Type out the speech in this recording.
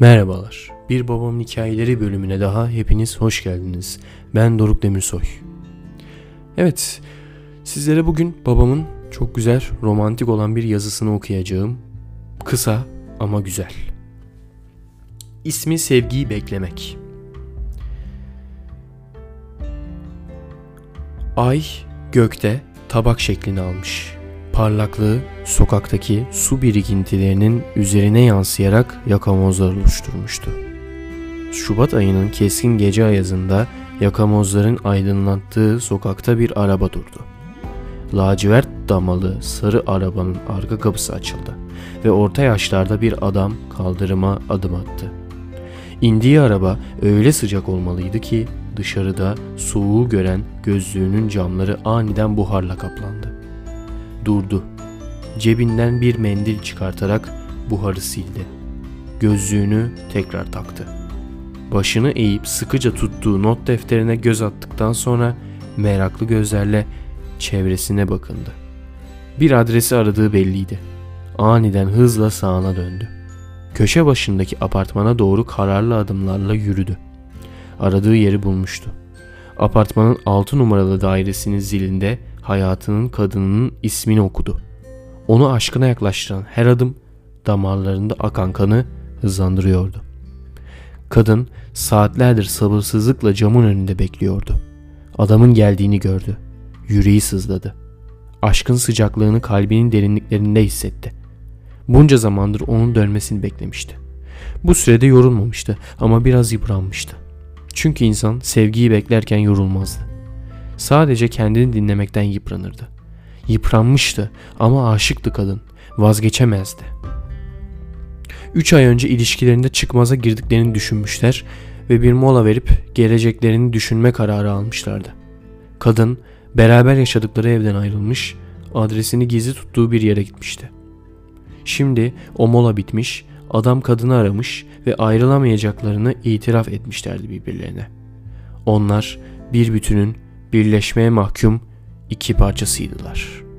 Merhabalar. Bir Babamın Hikayeleri bölümüne daha hepiniz hoş geldiniz. Ben Doruk Demirsoy. Evet, sizlere bugün babamın çok güzel, romantik olan bir yazısını okuyacağım. Kısa ama güzel. İsmi Sevgiyi Beklemek. Ay gökte tabak şeklini almış. Parlaklığı sokaktaki su birikintilerinin üzerine yansıyarak yakamozlar oluşturmuştu. Şubat ayının keskin gece ayazında yakamozların aydınlattığı sokakta bir araba durdu. Lacivert damalı sarı arabanın arka kapısı açıldı ve orta yaşlarda bir adam kaldırıma adım attı. İndiği araba öyle sıcak olmalıydı ki dışarıda soğuğu gören gözlüğünün camları aniden buharla kaplandı. Durdu. Cebinden bir mendil çıkartarak buharı sildi. Gözlüğünü tekrar taktı. Başını eğip sıkıca tuttuğu not defterine göz attıktan sonra meraklı gözlerle çevresine bakındı. Bir adresi aradığı belliydi. Aniden hızla sağına döndü. Köşe başındaki apartmana doğru kararlı adımlarla yürüdü. Aradığı yeri bulmuştu. Apartmanın 6 numaralı dairesinin zilinde hayatının kadınının ismini okudu. Onu aşkına yaklaştıran her adım damarlarında akan kanı hızlandırıyordu. Kadın saatlerdir sabırsızlıkla camın önünde bekliyordu. Adamın geldiğini gördü. Yüreği sızladı. Aşkın sıcaklığını kalbinin derinliklerinde hissetti. Bunca zamandır onun dönmesini beklemişti. Bu sürede yorulmamıştı ama biraz yıpranmıştı. Çünkü insan sevgiyi beklerken yorulmazdı. Sadece kendini dinlemekten yıpranırdı. Yıpranmıştı ama aşıktı kadın. Vazgeçemezdi. Üç ay önce ilişkilerinde çıkmaza girdiklerini düşünmüşler ve bir mola verip geleceklerini düşünme kararı almışlardı. Kadın beraber yaşadıkları evden ayrılmış, adresini gizli tuttuğu bir yere gitmişti. Şimdi o mola bitmiş, adam kadını aramış ve ayrılamayacaklarını itiraf etmişlerdi birbirlerine. Onlar bir bütünün birleşmeye mahkum iki parçasıydılar.''